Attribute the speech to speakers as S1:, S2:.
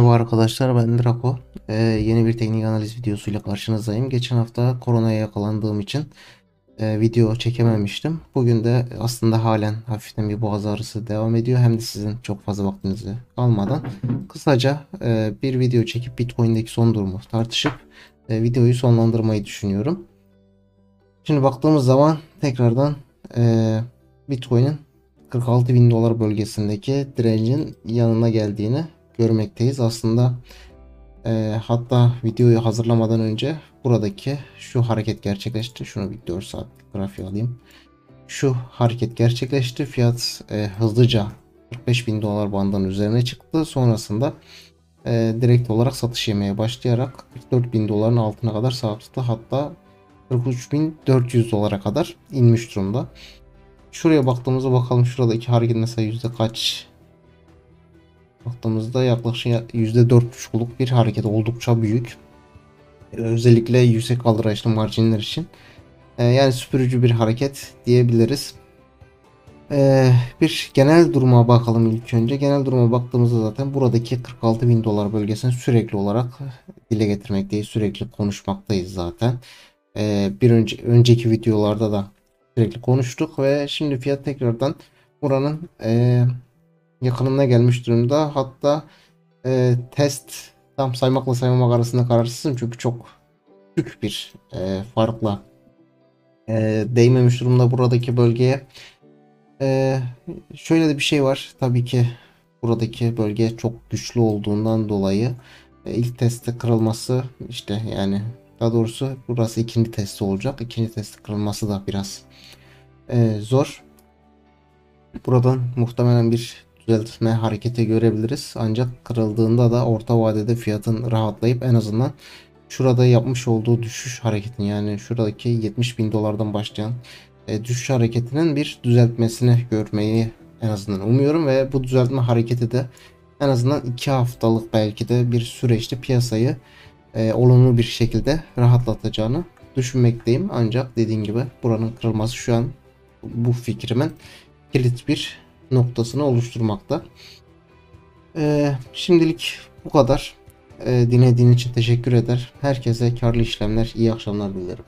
S1: arkadaşlar ben Draco. Ee, yeni bir teknik analiz videosuyla karşınızdayım. Geçen hafta koronaya yakalandığım için e, video çekememiştim. Bugün de aslında halen hafiften bir boğaz ağrısı devam ediyor. Hem de sizin çok fazla vaktinizi almadan kısaca e, bir video çekip Bitcoin'deki son durumu tartışıp e, videoyu sonlandırmayı düşünüyorum. Şimdi baktığımız zaman tekrardan e, Bitcoin'in 46 bin dolar bölgesindeki direncin yanına geldiğini görmekteyiz. Aslında e, hatta videoyu hazırlamadan önce buradaki şu hareket gerçekleşti. Şunu bir 4 saat grafiği alayım. Şu hareket gerçekleşti. Fiyat e, hızlıca 45 bin dolar bandının üzerine çıktı. Sonrasında e, direkt olarak satış yemeye başlayarak 44 bin doların altına kadar sarktı. Hatta 43.400 dolara kadar inmiş durumda. Şuraya baktığımızda bakalım şuradaki hareket mesela yüzde kaç baktığımızda yaklaşık %4,5'luk bir hareket oldukça büyük. Özellikle yüksek kaldıraçlı marjinler için. Ee, yani süpürücü bir hareket diyebiliriz. Ee, bir genel duruma bakalım ilk önce. Genel duruma baktığımızda zaten buradaki 46 bin dolar bölgesini sürekli olarak dile getirmekteyiz. Sürekli konuşmaktayız zaten. Ee, bir önce önceki videolarda da sürekli konuştuk ve şimdi fiyat tekrardan buranın yakınına gelmiş durumda. Hatta e, test tam saymakla saymamak arasında kararsızım çünkü çok küçük bir e, farkla e, değmemiş durumda buradaki bölgeye. E, şöyle de bir şey var. Tabii ki buradaki bölge çok güçlü olduğundan dolayı e, ilk testte kırılması işte yani daha doğrusu burası ikinci testi olacak. İkinci testi kırılması da biraz e, zor. Buradan muhtemelen bir düzeltme hareketi görebiliriz. Ancak kırıldığında da orta vadede fiyatın rahatlayıp en azından şurada yapmış olduğu düşüş hareketini yani şuradaki 70 bin dolardan başlayan e, düşüş hareketinin bir düzeltmesini görmeyi en azından umuyorum ve bu düzeltme hareketi de en azından 2 haftalık belki de bir süreçte piyasayı e, olumlu bir şekilde rahatlatacağını düşünmekteyim. Ancak dediğim gibi buranın kırılması şu an bu fikrimin kilit bir noktasını oluşturmakta. Ee, şimdilik bu kadar. Ee, dinlediğin için teşekkür eder. Herkese karlı işlemler, iyi akşamlar dilerim.